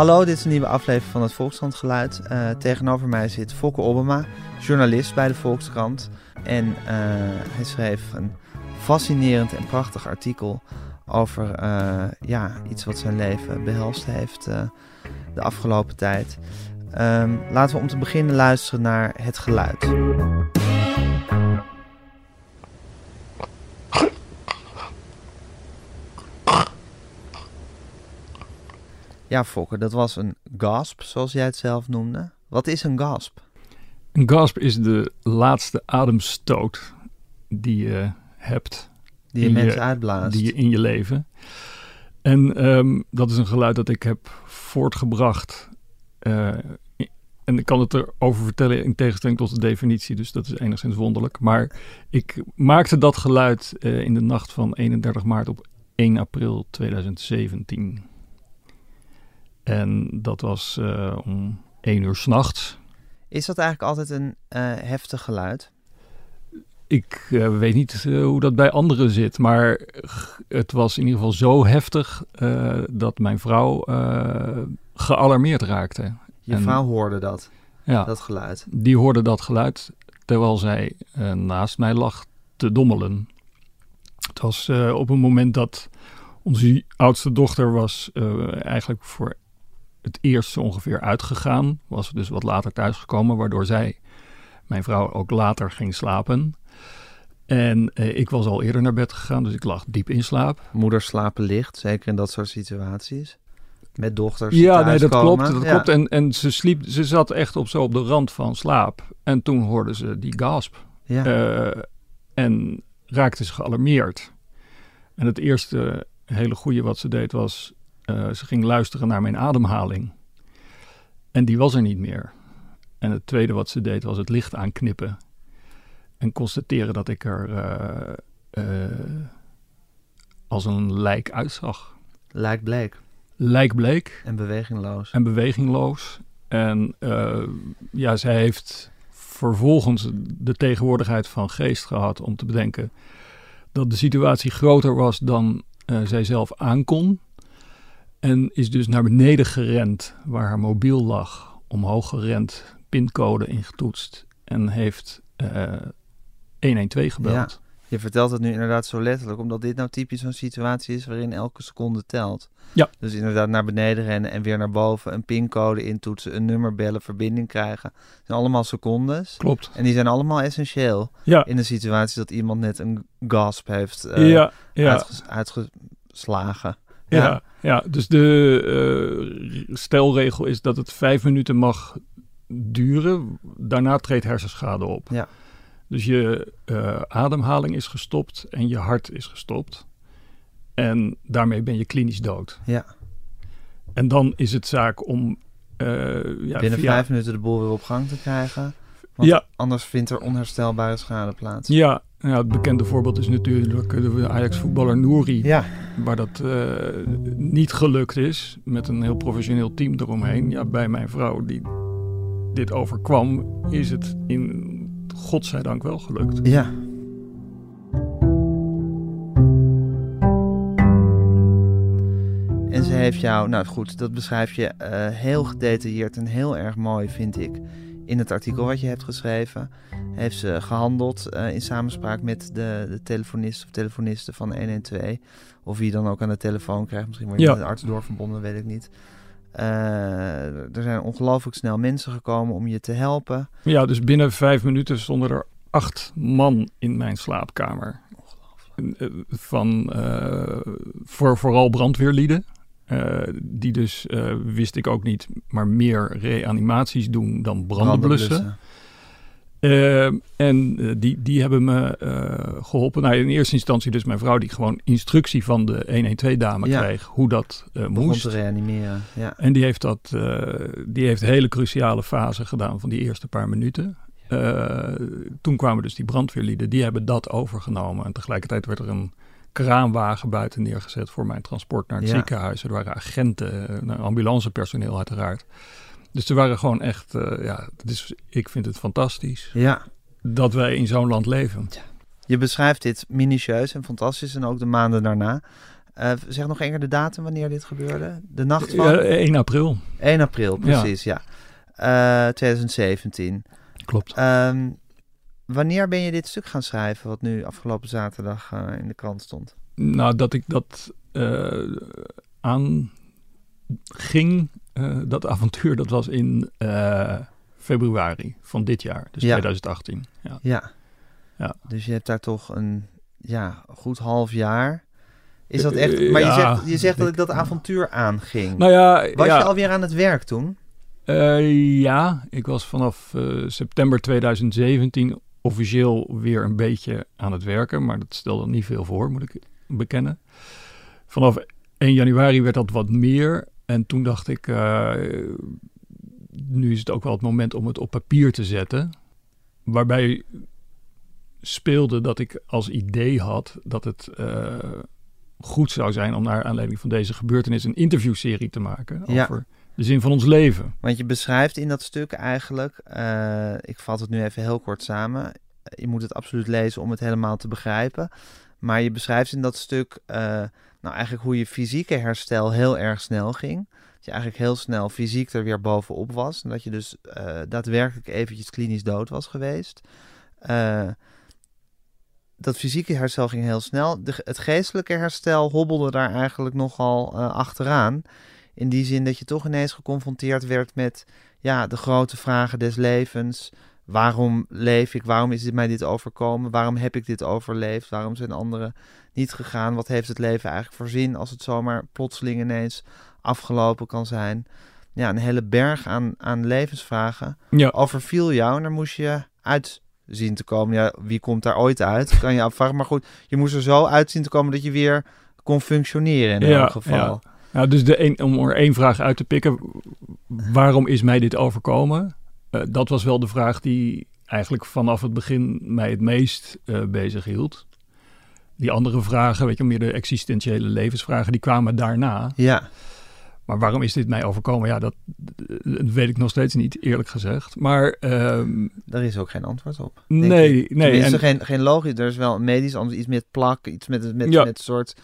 Hallo, dit is een nieuwe aflevering van het Volkskrant Uh, tegenover mij zit Fokke Obama, journalist bij de Volkskrant. En uh, hij schreef een fascinerend en prachtig artikel over uh, ja, iets wat zijn leven behelst heeft de afgelopen tijd. Um, laten we om te beginnen luisteren naar het geluid. Ja, Fokker, dat was een gasp, zoals jij het zelf noemde. Wat is een gasp? Een gasp is de laatste ademstoot die je hebt. Die je mensen uitblaast. Die je in je leven. En um, dat is een geluid dat ik heb voortgebracht. Uh, en ik kan het erover vertellen in tegenstelling tot de definitie, dus dat is enigszins wonderlijk. Maar ik maakte dat geluid uh, in de nacht van 31 maart op 1 april 2017. En dat was uh, om één uur s'nachts. Is dat eigenlijk altijd een uh, heftig geluid? Ik uh, weet niet hoe dat bij anderen zit, maar het was in ieder geval zo heftig dat mijn vrouw gealarmeerd raakte. Je en, vrouw hoorde dat, ja, dat geluid? Die hoorde dat geluid terwijl zij naast mij lag te dommelen. Het was op een moment dat onze oudste dochter was eigenlijk voor het eerst ongeveer uitgegaan. Was dus wat later thuisgekomen, waardoor zij, mijn vrouw, ook later ging slapen. En eh, ik was al eerder naar bed gegaan, dus ik lag diep in slaap. Moeders slapen licht, zeker in dat soort situaties. Met dochters. Ja, nee, dat klopt. Dat klopt. En, en ze sliep, ze zat echt op zo op de rand van slaap. En toen hoorde ze die gasp. Ja. Uh, en raakte ze gealarmeerd. En het eerste hele goede wat ze deed was uh, ze ging luisteren naar mijn ademhaling. En die was er niet meer. En het tweede wat ze deed was het licht aanknippen. En constateren dat ik er uh, uh, als een lijk uitzag. Lijk bleek. Lijk bleek. En bewegingloos. En bewegingloos. En ja, zij heeft vervolgens de tegenwoordigheid van geest gehad om te bedenken dat de situatie groter was dan zij zelf aankon. En is dus naar beneden gerend waar haar mobiel lag. Omhoog gerend, pincode ingetoetst. En heeft uh, eh, 112 gebeld. Ja, je vertelt het nu inderdaad zo letterlijk. Omdat dit nou typisch zo'n situatie is waarin elke seconde telt. Ja. Dus inderdaad naar beneden rennen en weer naar boven. Een pincode intoetsen, een nummer bellen, verbinding krijgen. Dat zijn allemaal secondes. Klopt. En die zijn allemaal essentieel. Ja. In een situatie dat iemand net een gasp heeft uh, ja, ja. uitgeslagen. Ja, ja, dus de uh, stelregel is dat het vijf minuten mag duren. Daarna treedt hersenschade op. Ja. Dus je uh, ademhaling is gestopt en je hart is gestopt. En daarmee ben je klinisch dood. Ja. En dan is het zaak om... Uh, ja, Binnen via... vijf minuten de boel weer op gang te krijgen. Want ja. anders vindt er onherstelbare schade plaats. Ja, ja, het bekende voorbeeld is natuurlijk de Ajax-voetballer Nouri. Ja. Waar dat uh, niet gelukt is met een heel professioneel team eromheen. Ja, bij mijn vrouw die dit overkwam, is het in godzijdank wel gelukt. Ja. En ze heeft jou, nou goed, dat beschrijf je uh, heel gedetailleerd en heel erg mooi, vind ik in het artikel wat je hebt geschreven, heeft ze gehandeld uh, in samenspraak met de, de telefonist of telefonisten van 112. Of wie dan ook aan de telefoon krijgt. Misschien word je ja. met de arts doorverbonden, weet ik niet. Uh, er zijn ongelooflijk snel mensen gekomen om je te helpen. Ja, dus binnen vijf minuten stonden er acht man in mijn slaapkamer. Eh, van uh, voor, vooral brandweerlieden. Uh, die dus, uh, wist ik ook niet, maar meer reanimaties doen dan branden blussen. Uh, en die, die hebben me geholpen. Nou, in eerste instantie dus mijn vrouw die gewoon instructie van de 112-dame ja. kreeg hoe dat moest. te reanimeren, ja. En die heeft dat, die heeft hele cruciale fase gedaan van die eerste paar minuten. toen kwamen dus die brandweerlieden, die hebben dat overgenomen. En tegelijkertijd werd er een kraanwagen buiten neergezet voor mijn transport naar het ziekenhuis. Er waren agenten, eh, ambulancepersoneel uiteraard. Dus er waren gewoon echt, uh, ja, is, ik vind het fantastisch ja. dat wij in zo'n land leven. Je beschrijft dit minutieus en fantastisch en ook de maanden daarna. Uh, zeg nog één keer de datum wanneer dit gebeurde. De nacht van? Ja, 1 april. 1 april, precies, ja. ja. 2017. Klopt. Um, wanneer ben je dit stuk gaan schrijven, wat nu afgelopen zaterdag in de krant stond? Nou, dat ik dat aan ging, dat avontuur, dat was in februari van dit jaar, dus 2018. Ja. ja. Ja. Dus je hebt daar toch een ja, goed half jaar. Is dat echt. Eh, maar je zegt, je zegt dat ik dat avontuur aanging. Nou ja, was je alweer aan het werk toen? Uh, ja, ik was vanaf uh, september 2017 officieel weer een beetje aan het werken. Maar dat stelde niet veel voor, moet ik bekennen. Vanaf 1 januari werd dat wat meer. En toen dacht ik, uh, nu is het ook wel het moment om het op papier te zetten. Waarbij speelde dat ik als idee had dat het uh, goed zou zijn om naar aanleiding van deze gebeurtenis een interviewserie te maken ja. De zin van ons leven. Want je beschrijft in dat stuk eigenlijk, uh, ik vat het nu even heel kort samen. Je moet het absoluut lezen om het helemaal te begrijpen. Maar je beschrijft in dat stuk uh, nou eigenlijk hoe je fysieke herstel heel erg snel ging. Dat je eigenlijk heel snel fysiek er weer bovenop was. En dat je dus daadwerkelijk eventjes klinisch dood was geweest dat fysieke herstel ging heel snel. De, het geestelijke herstel hobbelde daar eigenlijk nogal achteraan. In die zin dat je toch ineens geconfronteerd werd met ja, de grote vragen des levens. Waarom leef ik? Waarom is dit mij dit overkomen? Waarom heb ik dit overleefd? Waarom zijn anderen niet gegaan? Wat heeft het leven eigenlijk voor zin als het zomaar plotseling ineens afgelopen kan zijn? Ja, een hele berg aan, aan levensvragen ja. overviel jou en daar moest je uit zien te komen. Ja, wie komt daar ooit uit? Kan je afvragen. Maar goed, je moest er zo uit zien te komen dat je weer kon functioneren in ja, elk geval. Ja. Nou, dus de een, om er één vraag uit te pikken. Waarom is mij dit overkomen? Uh, dat was wel de vraag die eigenlijk vanaf het begin mij het meest uh, bezig hield. Die andere vragen, weet je, meer de existentiële levensvragen, die kwamen daarna. Ja. Maar waarom is dit mij overkomen? Ja, dat, weet ik nog steeds niet, eerlijk gezegd. Maar... Um, Daar is ook geen antwoord op. Nee, nee. Er is geen, geen logisch, er is wel een medisch antwoord, iets met plak, iets met, met, ja. met soort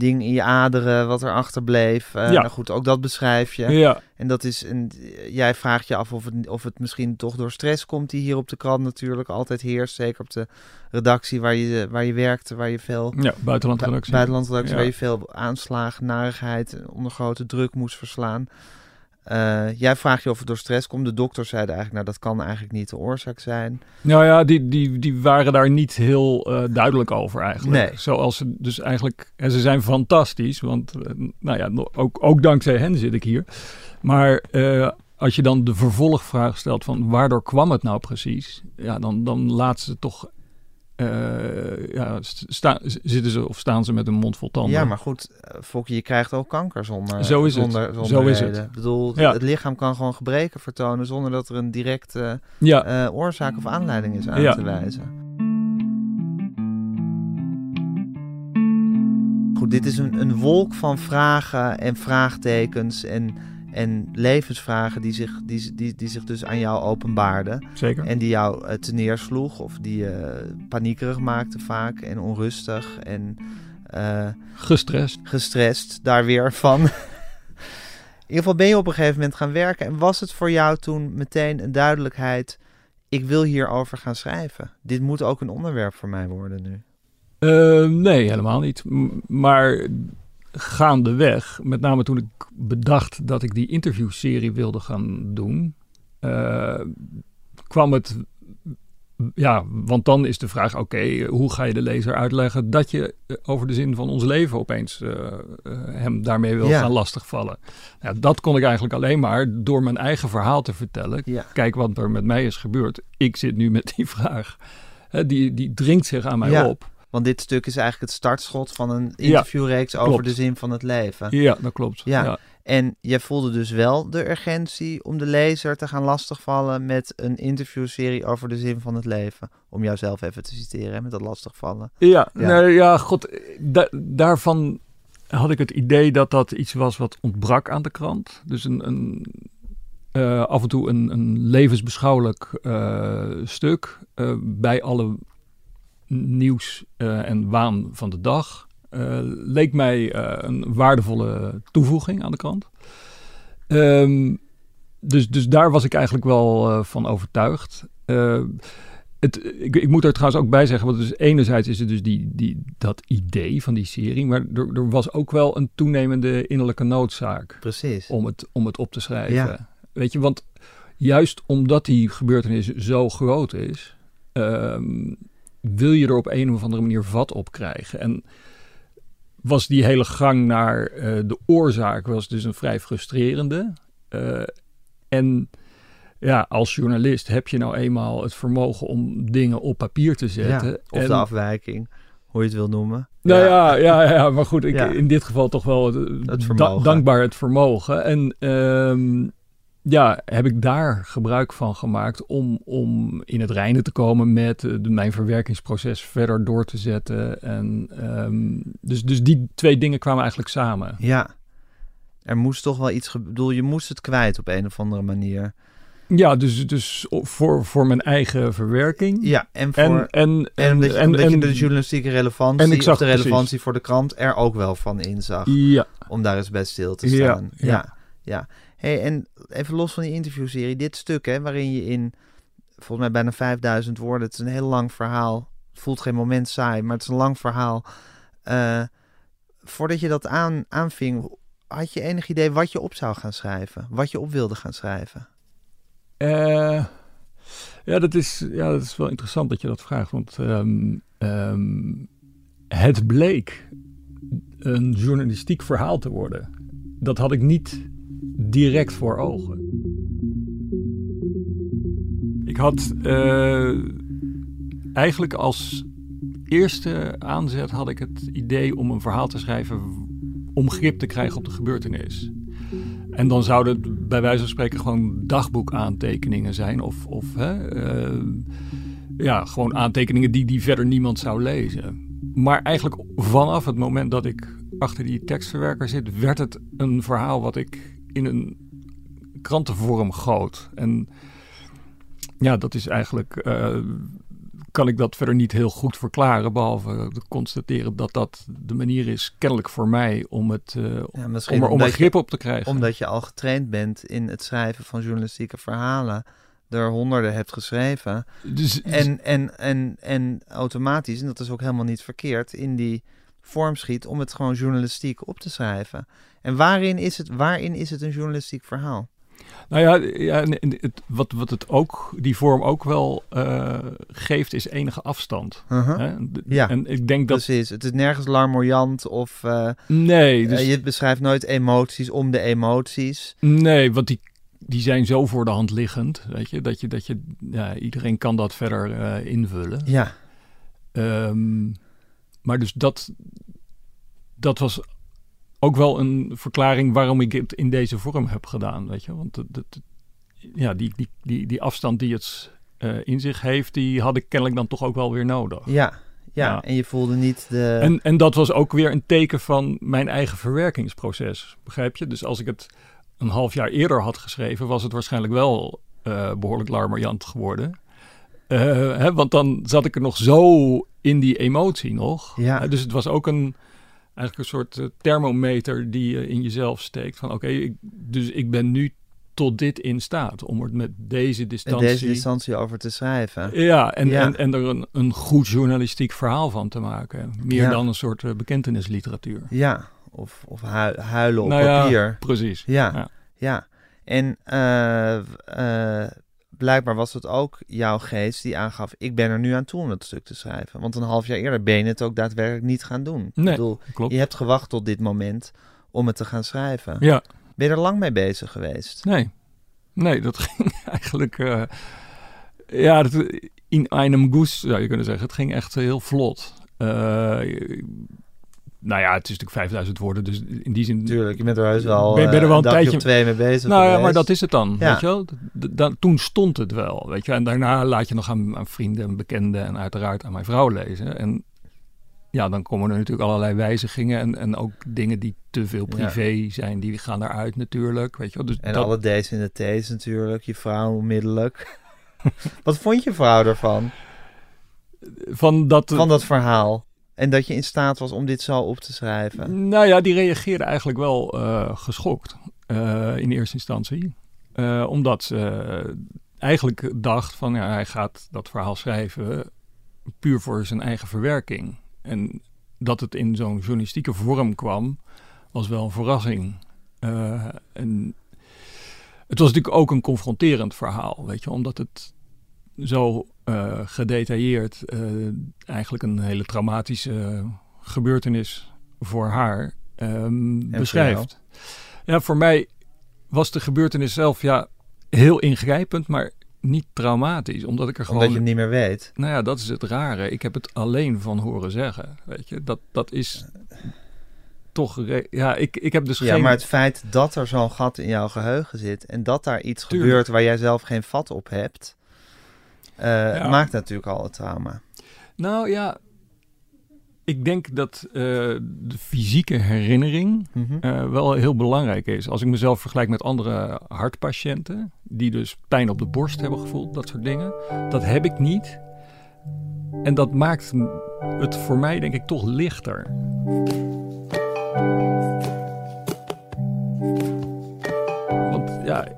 ding in je aderen wat er achterbleef. Uh, ja. Nou goed, ook dat beschrijf je. Ja. En dat is een, jij vraagt je af of het, of het misschien toch door stress komt, die hier op de krant natuurlijk altijd heerst. Zeker op de redactie waar je, waar je werkte, waar je veel. Ja, buitenlandredactie. Buitenlandredactie, ja. waar je veel aanslagen, narigheid, onder grote druk moest verslaan. Uh, jij vraagt je of het door stress komt. De dokter zeiden eigenlijk, nou dat kan eigenlijk niet de oorzaak zijn. Nou ja, die, die, die waren daar niet heel uh, duidelijk over eigenlijk. Nee. Zoals ze dus eigenlijk, en ze zijn fantastisch, want uh, nou ja, ook, ook dankzij hen zit ik hier. Maar als je dan de vervolgvraag stelt van waardoor kwam het nou precies? Ja, dan, dan laat ze toch uh, ja, sta, zitten ze of staan ze met een mond vol tanden. Ja, maar goed, eh, Fokje, je krijgt ook kanker zonder Zo is zonder, het. Zonder Zo is het. Ik bedoel, het lichaam kan gewoon gebreken vertonen zonder dat er een directe ja. uh, oorzaak of aanleiding is aan ja. te wijzen. Goed, dit is een, een wolk van vragen en vraagtekens en en levensvragen die zich, die, die, die zich dus aan jou openbaarden. Zeker. En die jou uh, te neersloeg of die je uh, paniekerig maakte vaak en onrustig en... Uh, gestrest. Gestrest, daar weer van. In ieder geval ben je op een gegeven moment gaan werken. En was het voor jou toen meteen een duidelijkheid... ik wil hierover gaan schrijven. Dit moet ook een onderwerp voor mij worden nu. nee, helemaal niet. maar gaandeweg, met name toen ik bedacht dat ik die interviewserie wilde gaan doen, uh, kwam het. Ja, want dan is de vraag: oké, hoe ga je de lezer uitleggen dat je eh, over de zin van ons leven opeens uh, hem daarmee wil gaan lastigvallen? Ja, dat kon ik eigenlijk alleen maar door mijn eigen verhaal te vertellen. Kijk wat er met mij is gebeurd. Ik zit nu met die vraag. die, die dringt zich aan mij op. Want dit stuk is eigenlijk het startschot van een interviewreeks over de zin van het leven. Ja, dat klopt. Ja. En je voelde dus wel de urgentie om de lezer te gaan lastigvallen met een interviewserie over de zin van het leven. Om jouzelf even te citeren met dat lastigvallen. Ja, ja. Nee, ja god, daarvan had ik het idee dat dat iets was wat ontbrak aan de krant. Dus een, een uh, af en toe een, een levensbeschouwelijk uh, stuk uh, bij alle nieuws uh, en waan van de dag. leek mij een waardevolle toevoeging aan de krant. Um, dus, dus daar was ik eigenlijk wel van overtuigd. Het, ik, ik, moet er trouwens ook bij zeggen, want dus enerzijds is het dus die, die, dat idee van die serie, maar er, er was ook wel een toenemende innerlijke noodzaak. Precies. Om het, om het op te schrijven. Ja. Weet je, want juist omdat die gebeurtenis zo groot is, um, wil je er op een of andere manier vat op krijgen. En was die hele gang naar uh, de oorzaak was dus een vrij frustrerende. Uh, en ja, als journalist heb je nou eenmaal het vermogen om dingen op papier te zetten. Ja, of de afwijking, hoe je het wil noemen. Nou ja, ja, ja, ja maar goed, ik, in dit geval toch wel het, dankbaar het vermogen. En um, ja, heb ik daar gebruik van gemaakt om, om in het reinen te komen met uh, mijn verwerkingsproces verder door te zetten. En um, dus, dus die twee dingen kwamen eigenlijk samen. Ja, er moest toch wel iets, bedoel, je moest het kwijt op een of andere manier. Ja, dus, dus voor, voor mijn eigen verwerking. Ja, en voor en, en, en, je de journalistieke relevantie en ik zag, de relevantie voor de krant er ook wel van inzag. Ja. Om daar eens bij stil te staan. Ja, ja. ja. Hey, en even los van die interviewserie, dit stuk hè, waarin je in volgens mij bijna 5000 woorden, het is een heel lang verhaal. Het voelt geen moment saai, maar het is een lang verhaal. Uh, voordat je dat aan, aanving, had je enig idee wat je op zou gaan schrijven? Wat je op wilde gaan schrijven? Uh, ja, dat is, ja, dat is wel interessant dat je dat vraagt. Want um, um, het bleek een journalistiek verhaal te worden. Dat had ik niet direct voor ogen. Ik had uh, eigenlijk als eerste aanzet had ik het idee om een verhaal te schrijven om grip te krijgen op de gebeurtenis. En dan zouden het bij wijze van spreken gewoon dagboekaantekeningen zijn. Of, of hè, uh, ja, gewoon aantekeningen die, die verder niemand zou lezen. Maar eigenlijk vanaf het moment dat ik achter die tekstverwerker zit, werd het een verhaal wat ik in een krantenvorm goot. En ja, dat is eigenlijk uh, kan ik dat verder niet heel goed verklaren. Behalve te constateren dat dat de manier is, kennelijk voor mij, om, het, uh, ja, om er om grip op te krijgen. Omdat je al getraind bent in het schrijven van journalistieke verhalen. Er honderden hebt geschreven. Dus, en, en, en, en automatisch, en dat is ook helemaal niet verkeerd, in die vorm schiet om het gewoon journalistiek op te schrijven. En waarin is het, waarin is het een journalistiek verhaal? Nou ja, ja het, wat, wat het ook, die vorm ook wel uh, geeft, is enige afstand. Uh -huh. hè? Ja, en ik denk dat... precies. Het is nergens larmoyant of... Uh, nee. Dus... Uh, je beschrijft nooit emoties om de emoties. Nee, want die, die zijn zo voor de hand liggend, weet je, dat je, dat je ja, iedereen kan dat verder invullen. Ja. Um, maar dus dat, dat was ook wel een verklaring waarom ik het in deze vorm heb gedaan. Weet je, want dat, ja, die, die, die, die afstand die het uh, in zich heeft, die had ik kennelijk dan toch ook wel weer nodig. Ja, ja, en je voelde niet de. En, en dat was ook weer een teken van mijn eigen verwerkingsproces. Begrijp je? Dus als ik het een half jaar eerder had geschreven, was het waarschijnlijk wel uh, behoorlijk larmoyant geworden. Uh, hè, want dan zat ik er nog zo in die emotie nog. Ja. dus het was ook een eigenlijk een soort uh, thermometer die je in jezelf steekt. Van oké, dus ik ben nu tot dit in staat om er met deze distantie... deze distantie over te schrijven. Ja, en, En, en er een, een goed journalistiek verhaal van te maken. Meer dan een soort uh, bekentenisliteratuur. Ja, of, of huilen op nou papier. Ja, precies. Ja, ja. En uh, blijkbaar was het ook jouw geest die aangaf: ik ben er nu aan toe om het stuk te schrijven. Want een half jaar eerder ben je het ook daadwerkelijk niet gaan doen. Nee, ik bedoel, klopt. Je hebt gewacht tot dit moment om het te gaan schrijven. Ja. Ben je er lang mee bezig geweest? Nee, nee, dat ging eigenlijk. Uh, ja, in einem Goes zou je kunnen zeggen. Het ging echt heel vlot. Uh, nou ja, het is natuurlijk 5000 woorden, dus in die zin... Tuurlijk, je bent er wel, ben, ben er wel een, tijdje twee mee bezig Nou ja, maar dat is het dan, weet je wel. Dan, toen stond het wel, weet je. En daarna laat je nog aan, aan vrienden en bekenden en uiteraard aan mijn vrouw lezen. En ja, dan komen er natuurlijk allerlei wijzigingen en, en ook dingen die te veel privé zijn, die gaan eruit natuurlijk, weet je wel. Dus en alle D's in de T's natuurlijk, je vrouw onmiddellijk. Wat vond je vrouw ervan? Van dat... Van dat verhaal? En dat je in staat was om dit zo op te schrijven? Nou ja, die reageerde eigenlijk wel geschokt in eerste instantie. omdat ze eigenlijk dacht van ja, hij gaat dat verhaal schrijven puur voor zijn eigen verwerking. En dat het in zo'n journalistieke vorm kwam, was wel een verrassing. En het was natuurlijk ook een confronterend verhaal, weet je, omdat het zo uh, gedetailleerd uh, eigenlijk een hele traumatische gebeurtenis voor haar um, beschrijft. Ja, voor mij was de gebeurtenis zelf ja heel ingrijpend, maar niet traumatisch, omdat ik er gewoon... Omdat je het niet meer weet. Nou ja, dat is het rare. Ik heb het alleen van horen zeggen, weet je. Dat, dat is toch... Ja, ik, ik heb dus ja, geen... maar het feit dat er zo'n gat in jouw geheugen zit... en dat daar iets gebeurt waar jij zelf geen vat op hebt... Uh, maakt natuurlijk al het trauma. Nou ja, ik denk dat uh, de fysieke herinnering mm uh, wel heel belangrijk is. Als ik mezelf vergelijk met andere hartpatiënten, die dus pijn op de borst hebben gevoeld, dat soort dingen. Dat heb ik niet. En dat maakt het voor mij denk ik toch lichter. Want ja,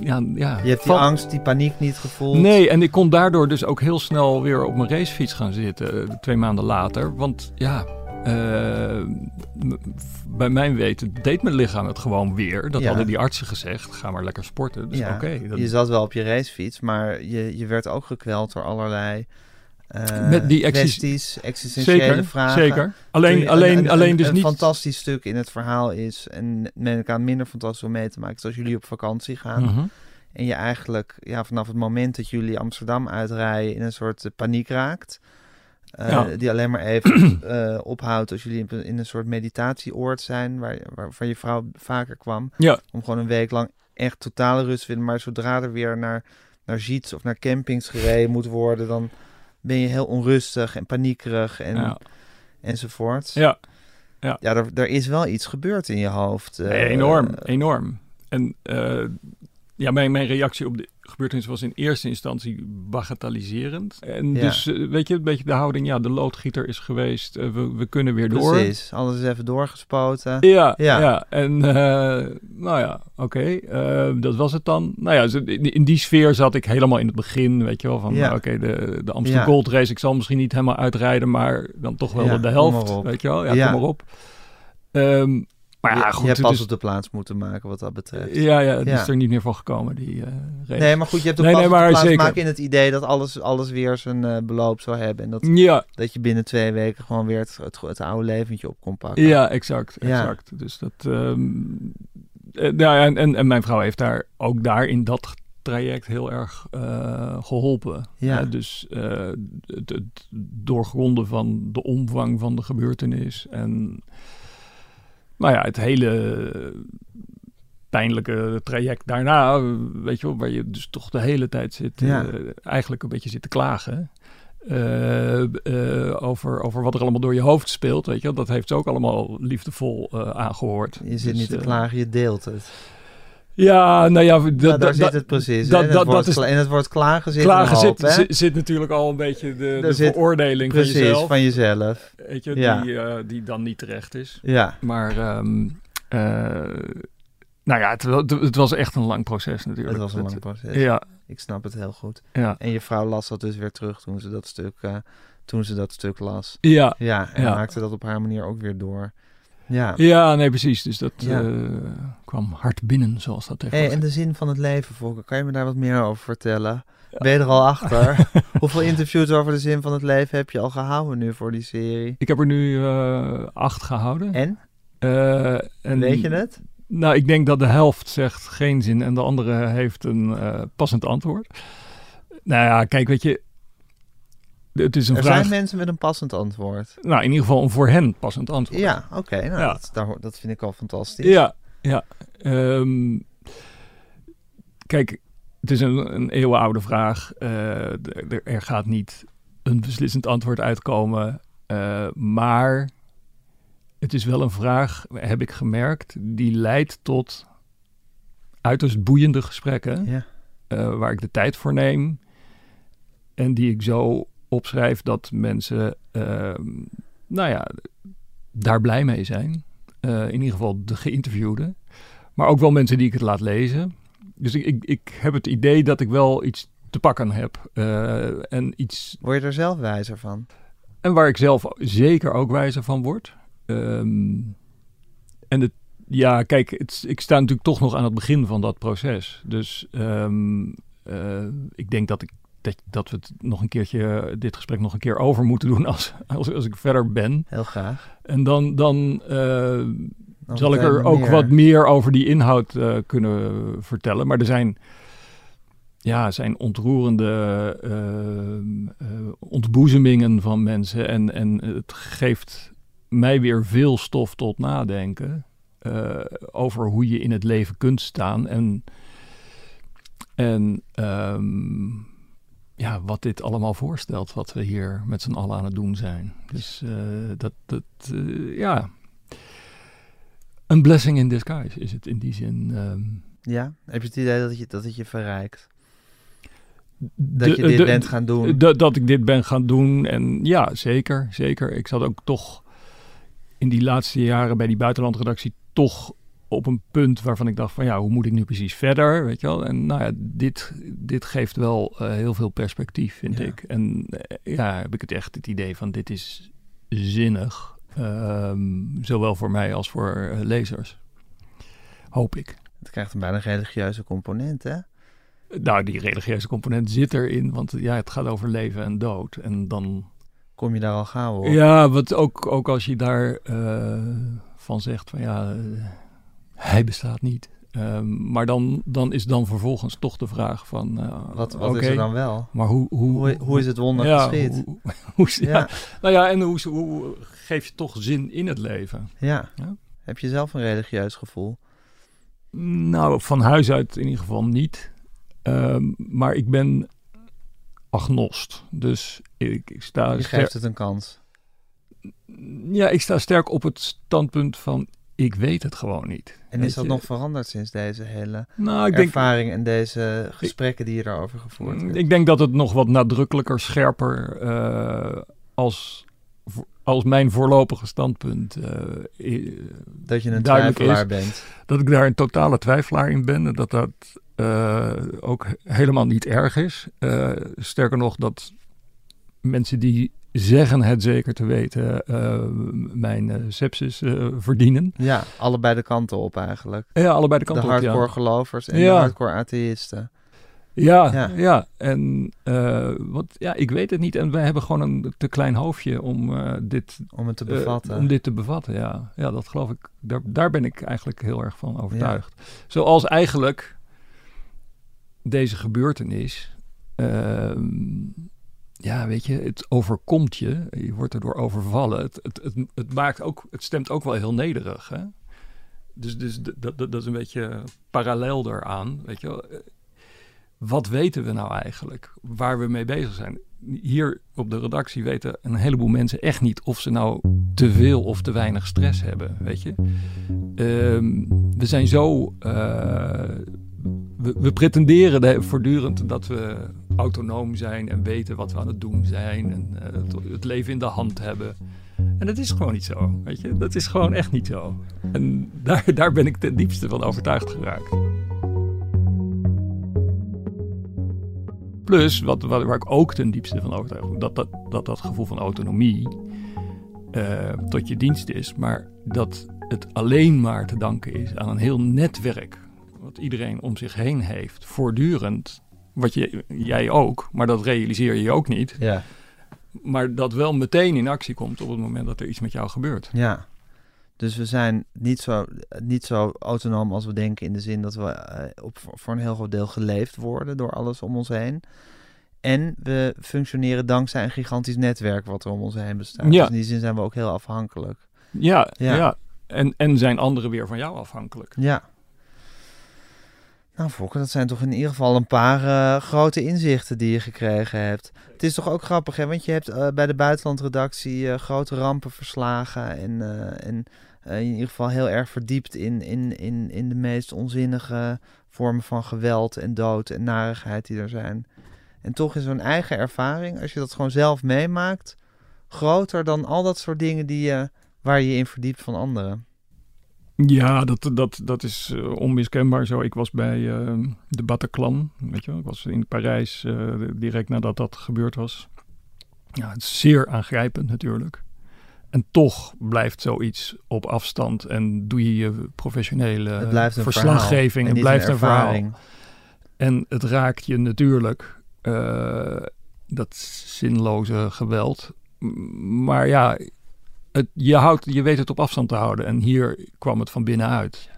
ja, ja, je hebt die angst, die paniek niet gevoeld. Nee, en ik kon daardoor dus ook heel snel weer op mijn racefiets gaan zitten, eh, twee maanden later. Want ja, uh, bij mijn weten deed mijn lichaam het gewoon weer. Dat hadden die artsen gezegd, ga maar lekker sporten. Dus ja, oké. Je zat wel op je racefiets, maar je, je werd ook gekweld door allerlei... Uh, Met die kwesties, existentiële zeker, vragen. Zeker. Alleen, alleen, een, alleen dus een niet. Een fantastisch stuk in het verhaal is, en men ik aan minder fantastisch om mee te maken, is als jullie op vakantie gaan. Mhm. En je eigenlijk ja, vanaf het moment dat jullie Amsterdam uitrijden in een soort uh, paniek raakt. Uh, Ja. Die alleen maar even ophoudt als jullie in, in een soort meditatieoord zijn, waar, waarvan je vrouw vaker kwam. Ja. Om gewoon een week lang echt totale rust te vinden. Maar zodra er weer naar, naar Giets of naar campings gereden moet worden, dan ben je heel onrustig en paniekerig en, Ja. enzovoort. Ja. Ja. Ja, er, er is wel iets gebeurd in je hoofd. eh, enorm, enorm. En eh, ja, mijn, mijn reactie op de gebeurtenis was in eerste instantie bagatelliserend. En Ja. dus, eh, weet je, een beetje de houding, ja, de loodgieter is geweest, eh, we, we kunnen weer door. Precies, alles is even doorgespoten. Ja, ja. Ja. en eh, nou ja, oké, dat was het dan. Nou ja, in, die sfeer zat ik helemaal in het begin, weet je wel, van Ja. nou, oké, de, de Amsterdam. Gold Race, ik zal misschien niet helemaal uitrijden, maar dan toch wel de helft, weet je wel, ja, Ja. kom maar op. Ehm, maar ja, je, goed, je hebt pas op de plaats moeten maken wat dat betreft. ja, ja, het Ja. is er niet meer van gekomen, die eh. Nee, maar goed, je hebt ook Nee, pas nee, op de plaats zeker. maken in het idee dat alles, alles weer zijn eh, beloop zou hebben. En dat, Ja, dat je binnen twee weken gewoon weer het, het, het oude leventje op kon pakken. ja, exact, Ja. exact. Dus dat, ehm, eh, nou ja, en, en, en mijn vrouw heeft daar ook daar in dat traject heel erg eh, geholpen. Ja. Dus het, het doorgronden van de omvang van de gebeurtenis en nou ja, het hele pijnlijke traject daarna, weet je wel, waar je dus toch de hele tijd zit, Ja. eh, eigenlijk een beetje zit te klagen. eh, eh, over, over wat er allemaal door je hoofd speelt, weet je wel. Dat heeft ze ook allemaal liefdevol eh, aangehoord. Je zit Dus, niet te eh, klagen, je deelt het. Ja, nou ja, dat, daar zit het precies. dat-? En dat- het dat is- woord klagen zit klagen een hoop, zit, hè? zit, zit natuurlijk al een beetje de, de zit- veroordeling Precies, van jezelf. van jezelf. Weet je, Ja. die, eh, die dan niet terecht is. Ja, Maar, ehm, eh, nou ja, het, het was echt een lang proces natuurlijk. het was een lang proces. Ja, Ik snap het heel goed. ja, En je vrouw las dat dus weer terug toen ze dat stuk, eh, toen ze dat stuk las. ja. Ja, en Ja. maakte dat op haar manier ook weer door. Ja. Ja, nee, precies. Dus dat Ja. eh, kwam hard binnen, zoals dat Hey, tegenwoordig en de zin van het leven, Volker, kan je me daar wat meer over vertellen? Ben je er al achter? Hoeveel interviews over de zin van het leven heb je al gehouden nu voor die serie? Ik heb er nu eh, acht gehouden. En? Eh, en Weet je het? Nou, ik denk dat de helft zegt geen zin en de andere heeft een passend antwoord. Nou ja, kijk, weet je, het is een Er vraag. zijn mensen met een passend antwoord. Nou, in ieder geval een voor hen passend antwoord. Ja, oké. nou, Ja. Dat, dat vind ik al fantastisch. ja. ja. Ehm, kijk, het is een, een eeuwenoude vraag. Eh, er, er gaat niet een beslissend antwoord uitkomen. eh, maar het is wel een vraag, heb ik gemerkt, die leidt tot uiterst boeiende gesprekken. Ja. eh, waar ik de tijd voor neem. En die ik zo opschrijf dat mensen, ehm, nou ja, daar blij mee zijn. Eh, in ieder geval de geïnterviewden. Maar ook wel mensen die ik het laat lezen. Dus ik, ik, ik heb het idee dat ik wel iets te pakken heb. Uh, en iets... Word je er zelf wijzer van? En waar ik zelf zeker ook wijzer van word. Ehm, en het, ja, kijk, het, ik sta natuurlijk toch nog aan het begin van dat proces. Dus um, uh, ik denk dat ik dat, dat we het nog een keertje, dit gesprek nog een keer over moeten doen als, als, als ik verder ben. Heel graag. En dan, dan, uh, dan zal ik er ook meer. wat meer over die inhoud uh, kunnen vertellen. Maar er zijn, ja, zijn ontroerende uh, ontboezemingen van mensen. En, en het geeft mij weer veel stof tot nadenken over hoe je in het leven kunt staan. En, en um, ja, wat dit allemaal voorstelt, wat we hier met z'n allen aan het doen zijn. Dus uh, dat, dat uh, ja, een blessing in disguise is het in die zin. Um, ja, heb je het idee dat, je, dat het je verrijkt? Dat je dit de, bent gaan doen? De, dat ik dit ben gaan doen en ja, zeker, zeker. Ik zat ook toch in die laatste jaren bij die buitenlandredactie toch op een punt waarvan ik dacht van ja, hoe moet ik nu precies verder, weet je wel? En nou ja, dit, dit geeft wel uh, heel veel perspectief, vind ja. ik. En uh, ja, heb ik het echt het idee van dit is zinnig, um, zowel voor mij als voor uh, lezers. Hoop ik. Het krijgt een bijna religieuze component, hè? Nou, die religieuze component zit erin, want ja, het gaat over leven en dood. En dan... Kom je daar al gauw op? Ja, wat ook, ook als je daar van zegt van ja hij bestaat niet. Um, maar dan, dan is dan vervolgens toch de vraag van... Uh, wat wat okay, is er dan wel? Maar hoe... Hoe, hoe, hoe is het wonder ja, geschied? Hoe, hoe, ja. ja. Nou ja, en hoe, hoe geef je toch zin in het leven? Ja. ja. Heb je zelf een religieus gevoel? Nou, van huis uit in ieder geval niet. Um, maar ik ben agnost. Dus ik, ik sta... Je geeft het een kans. Ja, ik sta sterk op het standpunt van ik weet het gewoon niet. En is dat nog veranderd sinds deze hele nou, ik ervaring denk, en deze gesprekken die je daarover gevoerd mm, hebt? Ik denk dat het nog wat nadrukkelijker, scherper uh, als, als mijn voorlopige standpunt uh, Dat je een twijfelaar is, bent. Dat ik daar een totale twijfelaar in ben en dat dat uh, ook helemaal niet erg is. sterker nog, dat mensen die zeggen het zeker te weten, uh, mijn uh, sepsis uh, verdienen. Ja, allebei de kanten op eigenlijk. Ja, allebei de kanten op, De hardcore gelovers en ja. de hardcore atheïsten. Ja, ja, ja. En wat, ja, ik weet het niet. En we hebben gewoon een te klein hoofdje om dit... Om het te bevatten. om dit te bevatten, ja. Ja, dat geloof ik. Daar, daar ben ik eigenlijk heel erg van overtuigd. Zoals eigenlijk deze gebeurtenis... Ehm, ja, weet je, het overkomt je. Je wordt erdoor overvallen. Het, het, het, het, maakt ook, het stemt ook wel heel nederig. Hè? Dus, dus dat, dat, dat is een beetje parallel daaraan. Weet je. Wat weten we nou eigenlijk? Waar we mee bezig zijn? Hier op de redactie weten een heleboel mensen echt niet of ze nou te veel of te weinig stress hebben. Weet je? Um, we zijn zo. Uh, we, we, pretenderen de, voortdurend dat we autonoom zijn en weten wat we aan het doen zijn en uh, het, leven in de hand hebben. En dat is gewoon niet zo, weet je. Dat is gewoon echt niet zo. En daar, daar ben ik ten diepste van overtuigd geraakt. Plus, wat, wat, waar ik ook ten diepste van overtuigd ben, dat dat, dat, dat gevoel van autonomie uh, tot je dienst is, maar dat het alleen maar te danken is aan een heel netwerk wat iedereen om zich heen heeft, voortdurend wat je, jij ook, maar dat realiseer je ook niet. Ja. Maar dat wel meteen in actie komt op het moment dat er iets met jou gebeurt. Ja. Dus we zijn niet zo, niet zo autonoom als we denken in de zin dat we uh, op, voor een heel groot deel geleefd worden door alles om ons heen. En we functioneren dankzij een gigantisch netwerk wat er om ons heen bestaat. Ja. Dus in die zin zijn we ook heel afhankelijk. Ja, ja. ja. En, en zijn anderen weer van jou afhankelijk. Ja. Nou, Fokke, dat zijn toch in ieder geval een paar uh, grote inzichten die je gekregen hebt. Het is toch ook grappig, hè? Want je hebt uh, bij de buitenlandredactie uh, grote rampen verslagen. En, en in ieder geval heel erg verdiept in, in, in, in de meest onzinnige vormen van geweld en dood en narigheid die er zijn. En toch is zo'n eigen ervaring, als je dat gewoon zelf meemaakt, groter dan al dat soort dingen die je, waar je je in verdiept van anderen. Ja, dat, dat, dat is uh, onmiskenbaar zo. Ik was bij uh, de Bataclan, weet je wel. Ik was in Parijs uh, direct nadat dat gebeurd was. Ja, het is zeer aangrijpend natuurlijk. En toch blijft zoiets op afstand en doe je je professionele verslaggeving. Het blijft een, verhaal. En het raakt je natuurlijk, dat zinloze geweld. Maar ja, het, je, houdt, je weet het op afstand te houden. En hier kwam het van binnenuit.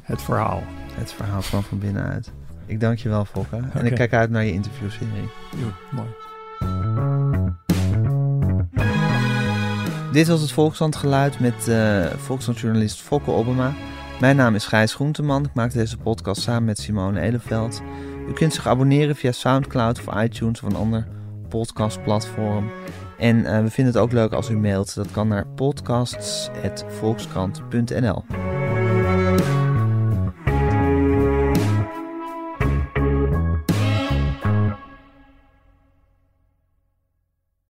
Het verhaal. Het verhaal kwam van binnenuit. Ik dank je wel, Fokke. Okay. En ik kijk uit naar je interviewserie. Jo, mooi. Dit was het Volkslandgeluid met uh, Volkslandjournalist Fokke Obama. Mijn naam is Gijs Groenteman. Ik maak deze podcast samen met Simone Eleveld. U kunt zich abonneren via Soundcloud of iTunes of een ander podcastplatform. En uh, we vinden het ook leuk als u mailt. Dat kan naar podcasts.volkskrant.nl.